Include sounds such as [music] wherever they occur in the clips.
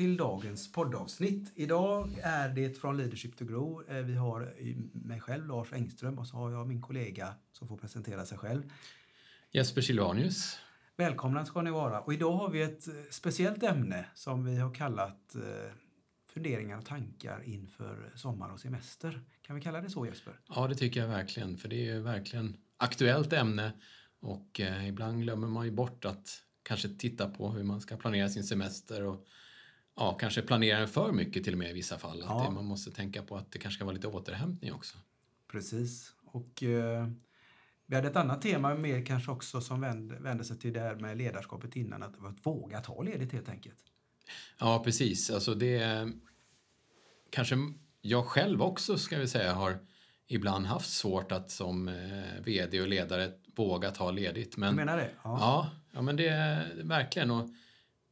Till dagens poddavsnitt. Idag är det från Leadership to Grow. Eh, Vi har mig själv, Lars Engström, och så har jag min kollega som får presentera sig själv. Jesper Silvanius. Välkomna ska ni vara. Och idag har vi ett eh, speciellt ämne som vi har kallat eh, funderingar och tankar inför sommar och semester. Kan vi kalla det så Jesper? Ja, det tycker jag verkligen, för det är verkligen aktuellt ämne och eh, ibland glömmer man ju bort att kanske titta på hur man ska planera sin semester och ja, kanske planera den för mycket till och med i vissa fall. Att Ja. det, man måste tänka på att det kanske ska vara lite återhämtning också. Precis. Och eh, vi hade ett annat tema mer kanske också som vände, vände sig till det här med ledarskapet innan, att, att våga ta ledigt helt enkelt. Ja, precis. Alltså det kanske jag själv också ska vi säga har ibland haft svårt att som eh, vd och ledare våga ta ledigt. Men, Du menar det? Ja, ja men det är verkligen. Och,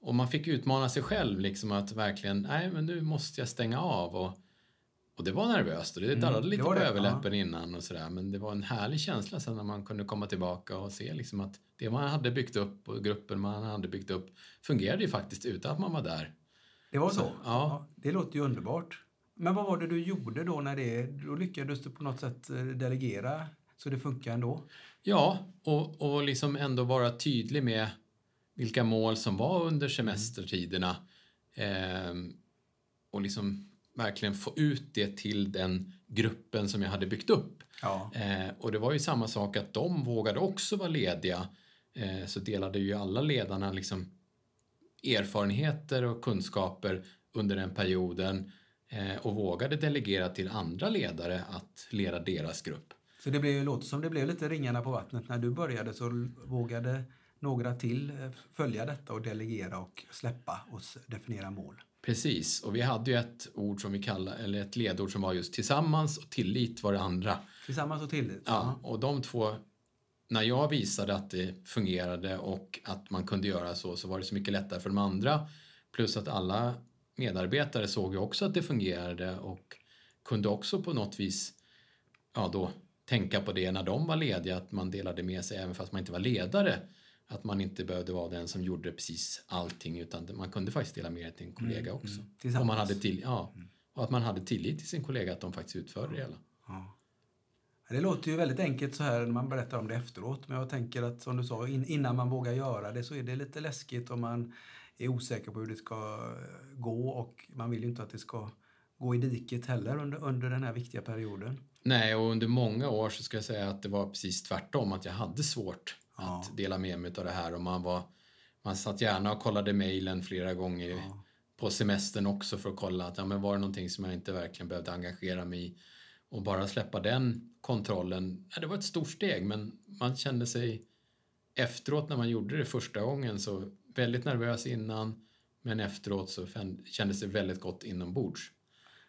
och man fick utmana sig själv liksom att verkligen, nej men nu måste jag stänga av. Och, och det var nervöst och det Mm, darrade det lite var på det, överläppen innan och sådär. Men det var en härlig känsla sen när man kunde komma tillbaka och se liksom att det man hade byggt upp och gruppen man hade byggt upp fungerade ju faktiskt utan att man var där. Det var så? Så, ja. Det låter ju underbart. Men vad var det du gjorde då när det... Då lyckades du på något sätt eh, delegera så det funkar ändå? Ja, och, och liksom ändå vara tydlig med vilka mål som var under semestertiderna. Ehm, och liksom verkligen få ut det till den gruppen som jag hade byggt upp. Ja. Eh, och det var ju samma sak att de vågade också vara lediga. Eh, så delade ju alla ledarna liksom erfarenheter och kunskaper under den perioden eh, och vågade delegera till andra ledare att leda deras grupp. Så det blev, låter som det blev lite ringarna på vattnet. När du började så vågade några till eh, följa detta och delegera och släppa och definiera mål. Precis, och vi hade ju ett ord som vi kallar, eller ett ledord som var just tillsammans och tillit var det andra. Tillsammans och tillit. Ja, och de två, när jag visade att det fungerade och att man kunde göra så, så var det så mycket lättare för de andra. Plus att alla medarbetare såg ju också att det fungerade och kunde också på något vis ja, då tänka på det när de var lediga, att man delade med sig även fast man inte var ledare. Att man inte behövde vara den som gjorde precis allting utan man kunde faktiskt dela med det till en kollega också. Tillsammans. Och, man hade till, ja, och att man hade tillit till sin kollega att de faktiskt utförde det hela. Ja. Det låter ju väldigt enkelt så här när man berättar om det efteråt. Men jag tänker att som du sa, in, innan man vågar göra det så är det lite läskigt om man är osäker på hur det ska gå och man vill ju inte att det ska gå i diket heller under, under den här viktiga perioden. Nej, och under många år så ska jag säga att det var precis tvärtom, att jag hade svårt Ja. att dela med mig av det här och man var man satt gärna och kollade mejlen flera gånger på semestern också för att kolla att ja, men var det någonting som jag inte verkligen behövde engagera mig i och bara släppa den kontrollen, ja, det var ett stort steg men man kände sig efteråt när man gjorde det första gången så väldigt nervös innan men efteråt så kändes det väldigt gott inombords.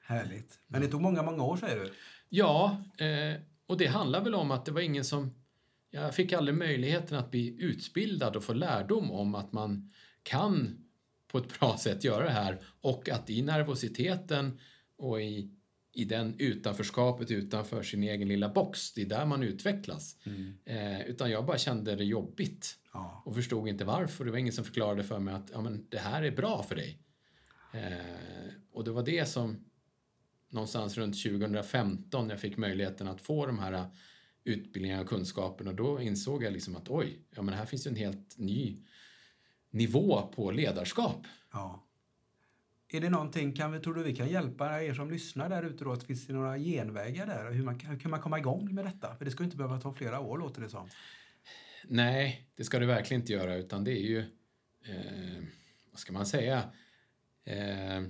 Härligt. Men det tog många, många år säger du? Ja, eh, och det handlar väl om att det var ingen som... Jag fick aldrig möjligheten att bli utbildad och få lärdom om att man kan på ett bra sätt göra det här och att i nervositeten och i, i den utanförskapet utanför sin egen lilla box, det är där man utvecklas. Eh, utan jag bara kände det jobbigt Ja. och förstod inte varför. Det var ingen som förklarade för mig att ja, men det här är bra för dig. Eh, och det var det som någonstans runt 2015 jag fick möjligheten att få de här utbildningarna och kunskaperna. Då insåg jag liksom att oj, ja, men här finns ju en helt ny nivå på ledarskap. ja. Är det någonting, kan vi, tror du vi kan hjälpa er som lyssnar där ute då? Att finns det några genvägar där? Hur, man, kan- hur kan man komma igång med detta? För det ska ju inte behöva ta flera år låter det som. Nej, det ska det verkligen inte göra utan det är ju, eh, vad ska man säga, eh,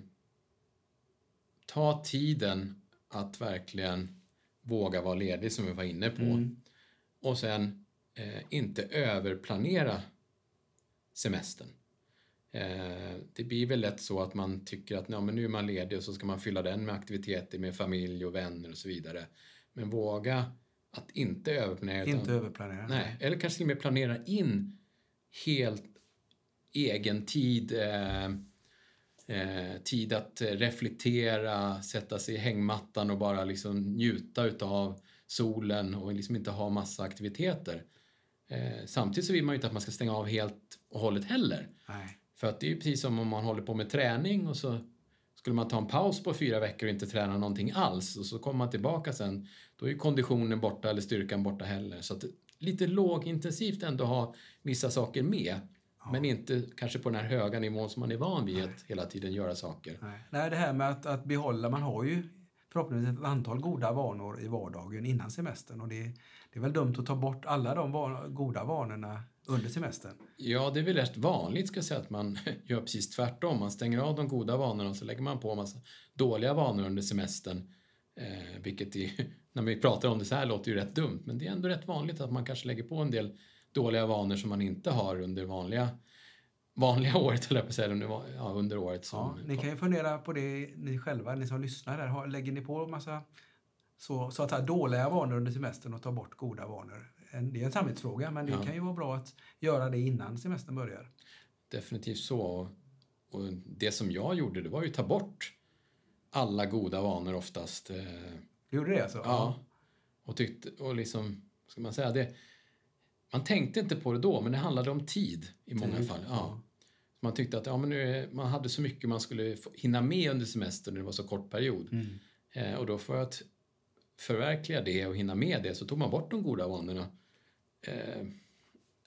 ta tiden att verkligen våga vara ledig som vi var inne på. Och sen eh, inte överplanera semestern. Eh, det blir väl lätt så att man tycker att ja, men nu är man ledig och så ska man fylla den med aktiviteter med familj och vänner och så vidare. Men våga att inte överplanera. Inte utan, överplanera. nej, eller kanske till och med planera in helt egen tid. Eh, eh, tid att reflektera, sätta sig i hängmattan och bara liksom njuta utav solen och liksom inte ha massa aktiviteter. Eh, samtidigt så vill man ju inte att man ska stänga av helt och hållet heller. Nej. För att det är ju precis som om man håller på med träning och så skulle man ta en paus på fyra veckor och inte träna någonting alls och så kommer man tillbaka sen, då är ju konditionen borta eller styrkan borta heller. Så att lite lågintensivt ändå ha vissa saker med. Men inte kanske på den här höga nivån som man är van vid att hela tiden göra saker. Nej. Nej, det här med att, att behålla, man har ju förhoppningsvis ett antal goda vanor i vardagen innan semestern och det, det är väl dumt att ta bort alla de van, goda vanorna under semestern. Ja, det är väl rätt vanligt ska säga att man [laughs] gör precis tvärtom. Man stänger av de goda vanorna och så lägger man på en massa dåliga vanor under semestern. Eh, vilket är, [laughs] när vi pratar om det så här låter ju rätt dumt, men det är ändå rätt vanligt att man kanske lägger på en del dåliga vanor som man inte har under vanliga vanliga [laughs] året, eller på säga, under, ja, under året. Som, Ja, ni kan ju fundera på det ni själva, ni som lyssnar där. Lägger ni på en massa så, så att säga, dåliga vanor under semestern och tar bort goda vanor? Det är en samvetsfråga, men det Ja. kan ju vara bra att göra det innan semestern börjar. Definitivt så. Och, och det som jag gjorde, det var ju att ta bort alla goda vanor oftast. Eh, Du gjorde det alltså? Ja. Och tyckte, och liksom, ska man säga det, man tänkte inte på det då, men det handlade om tid i många Tid, fall. Ja. Man tyckte att ja, men nu man hade så mycket man skulle hinna med under semestern när det var så kort period. Mm. Eh, och då för att förverkliga det och hinna med det så tog man bort de goda vanorna. Eh,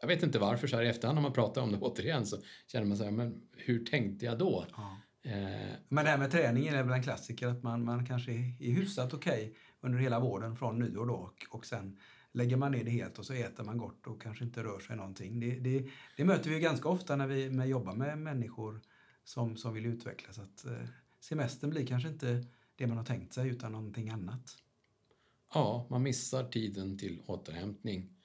jag vet inte varför, så här i efterhand när man pratar om det [laughs] återigen så känner man så här, men hur tänkte jag då? Ja. Eh, Men det här med träningen är väl en klassiker, att man, man kanske är, hyfsat okej under hela våren från nyår då och, och sen lägger man ner det helt och så äter man gott och kanske inte rör sig någonting. Det, det, det möter vi ju ganska ofta när vi med, jobbar med människor som, som vill utvecklas. Att eh, semestern blir kanske inte det man har tänkt sig utan någonting annat. Ja, man missar tiden till återhämtning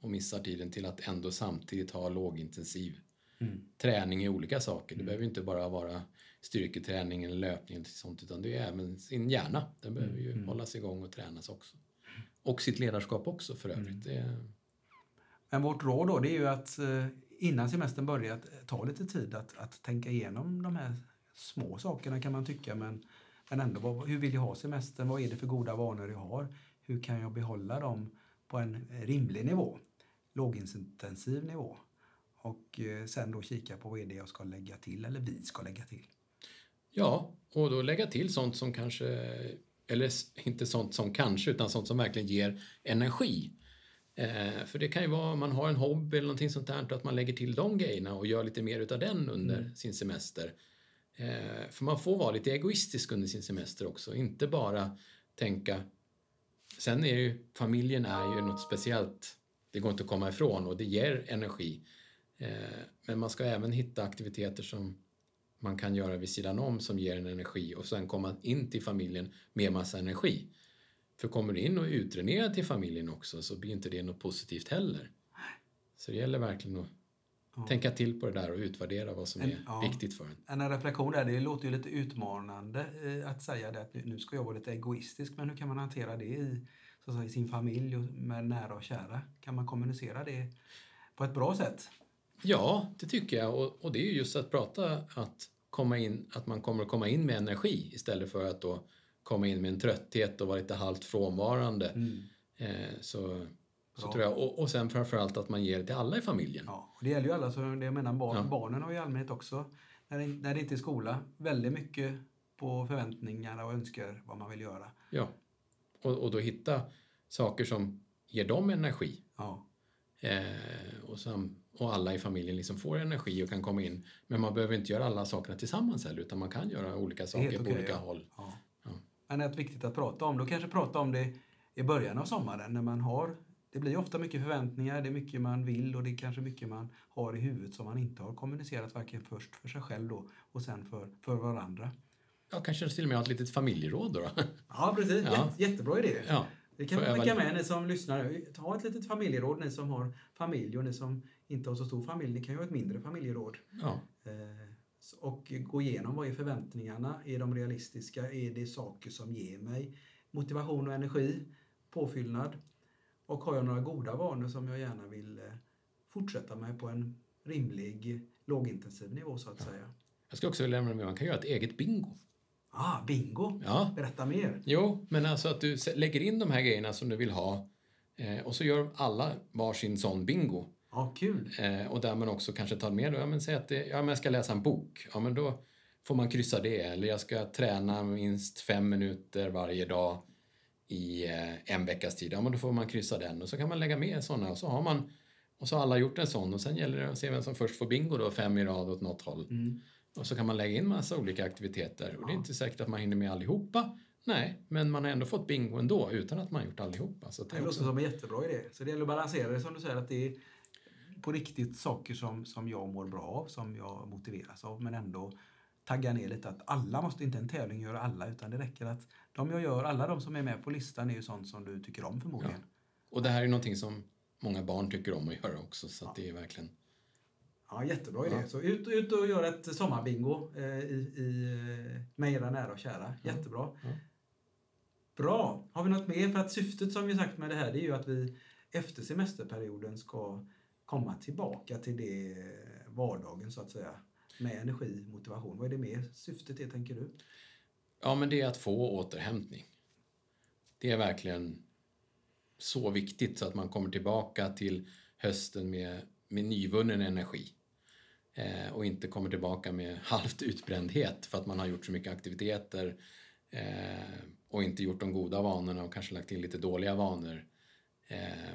och missar tiden till att ändå samtidigt ha lågintensiv Mm. träning i olika saker. Det behöver inte bara vara styrketräning eller löpning eller sånt utan det är även sin hjärna. Den behöver ju hållas igång och tränas också. Och sitt ledarskap också för övrigt. Det, Men vårt råd då det är ju att eh, innan semestern börjar ta lite tid att, att tänka igenom de här små sakerna kan man tycka. Men, men ändå, vad, hur vill jag ha semestern? Vad är det för goda vanor jag har? Hur kan jag behålla dem på en rimlig nivå? Lågintensiv nivå. Och eh, sen då kika på vad är det jag ska lägga till eller vi ska lägga till. ja, och då lägga till sånt som kanske, eller inte sånt som kanske, utan sånt som verkligen ger energi. Eh, för det kan ju vara man har en hobby eller någonting sånt där, att man lägger till de grejerna och gör lite mer utav den under sin semester. Eh, för man får vara lite egoistisk under sin semester också, inte bara tänka... Sen är ju familjen är ju något speciellt, det går inte att komma ifrån och det ger energi. Eh, men man ska även hitta aktiviteter som man kan göra vid sidan om som ger en energi och sen komma in till familjen med massa energi. För kommer du in och utdränerar till familjen också så blir inte det något positivt heller. Så det gäller verkligen att Ja. tänka till på det där och utvärdera vad som En- är ja. viktigt för en. En reflektion där, det låter ju lite utmanande eh, att säga det att nu ska jag vara lite egoistisk, men hur kan man hantera det i, så att säga, i sin familj och med nära och kära? Kan man kommunicera det på ett bra sätt? Ja, det tycker jag. Och, och det är ju just att prata att, komma in, att man kommer att komma in med energi istället för att då komma in med en trötthet och vara lite halvt frånvarande. Eh, så så Bra. tror jag. Och, och sen framförallt att man ger det till alla i familjen. Ja, och det gäller ju alla, så det jag menar barn, Ja. barnen har ju i allmänhet också, när det, när det inte är skola, väldigt mycket på förväntningar och önskar vad man vill göra. Ja. Och, och då hitta saker som ger dem energi. Ja, Eh, och, sam, och alla i familjen liksom får energi och kan komma in. Men man behöver inte göra alla sakerna tillsammans heller utan man kan göra olika saker helt på olika ja. håll. Ja. Ja. Men det är viktigt att prata om och kanske prata om det i början av sommaren när man har det blir ofta mycket förväntningar, det är mycket man vill och det är kanske mycket man har i huvudet som man inte har kommunicerat varken först för sig själv då och sen för, för varandra. Ja, kanske till och med ha ett litet familjeråd då. då. Ja, precis. [laughs] Ja. Jätte, jättebra idé. ja. Det kan vi jag skicka med ni som lyssnar. Ha ett litet familjeråd, ni som har familj och ni som inte har så stor familj. Ni kan ju ha ett mindre familjeråd. ja. Eh, och gå igenom vad är förväntningarna? Är de realistiska? Är det saker som ger mig motivation och energi? Påfyllnad? Och har jag några goda vanor som jag gärna vill eh, fortsätta med på en rimlig lågintensiv nivå så att säga. Jag ska också lämna med man kan göra ett eget bingo. Ah, bingo! Ja. Berätta mer. Jo, men alltså att du lägger in de här grejerna som du vill ha eh, och så gör alla varsin sån bingo. Ja, kul. Eh, och där man också kanske tar med, då, ja men säg att det, ja, men jag ska läsa en bok. Ja men då får man kryssa det. Eller jag ska träna minst fem minuter varje dag i eh, en veckas tid. Ja men då får man kryssa den. Och så kan man lägga med sådana och så har man och så har alla gjort en sån och sen gäller det att se vem som först får bingo då, fem i rad åt något håll. Mm. Och så kan man lägga in massa olika aktiviteter. Och det är inte säkert att man hinner med allihopa. Nej, men man har ändå fått bingo ändå utan att man har gjort allihopa. Så det låter också... som en jättebra idé. Så det gäller att balansera det som du säger att det är på riktigt saker som, som jag mår bra av, som jag motiveras av, men ändå tagga ner lite att alla måste inte en tävling göra alla, utan det räcker att de jag gör, alla de som är med på listan är ju sånt som du tycker om förmodligen. Och det här är någonting som många barn tycker om att göra också. Så att det är verkligen... Ja, jättebra idé. Ja. Så ut, ut och gör ett sommarbingo eh, i, i, eh, med era nära och kära. Jättebra. Ja. Bra. Har vi något mer? För att syftet som vi sagt med det här det är ju att vi efter semesterperioden ska komma tillbaka till det vardagen så att säga. Med energi, motivation. Vad är det mer syftet är tänker du? Ja, men det är att få återhämtning. Det är verkligen så viktigt så att man kommer tillbaka till hösten med, med nyvunnen energi. Eh, och inte kommer tillbaka med [laughs] halvt utbrändhet för att man har gjort så mycket aktiviteter eh, och inte gjort de goda vanorna och kanske lagt till lite dåliga vanor. Eh,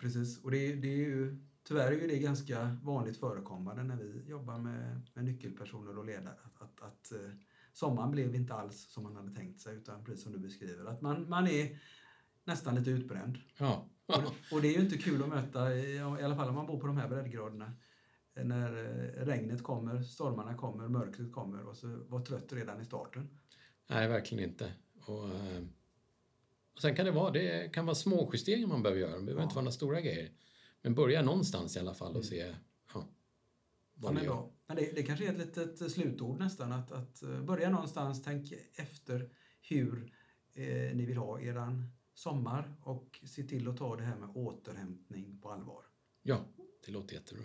Precis. Och det, är- det är ju, tyvärr är det ganska vanligt förekommande när vi jobbar med, med nyckelpersoner och ledare. Att, att, att eh, sommaren blev inte alls som man hade tänkt sig utan precis som du beskriver. Att man, man är nästan lite utbränd. ja. Och, och det är ju inte kul att möta, i, i alla fall om man bor på de här breddgraderna. När eh, regnet kommer, stormarna kommer, mörkret kommer och så var trött redan i starten. Nej, verkligen inte. Och, eh, och sen kan det vara, det kan vara små justeringar man behöver göra. Det behöver Ja. inte vara några stora grejer. Men börja någonstans i alla fall och se ja, Ja, vad men ni gör. Men det, det kanske är ett litet slutord nästan. Att, att eh, börja någonstans, tänk efter hur eh, ni vill ha eran sommar och se till att ta det här med återhämtning på allvar. Ja, det låter jättebra.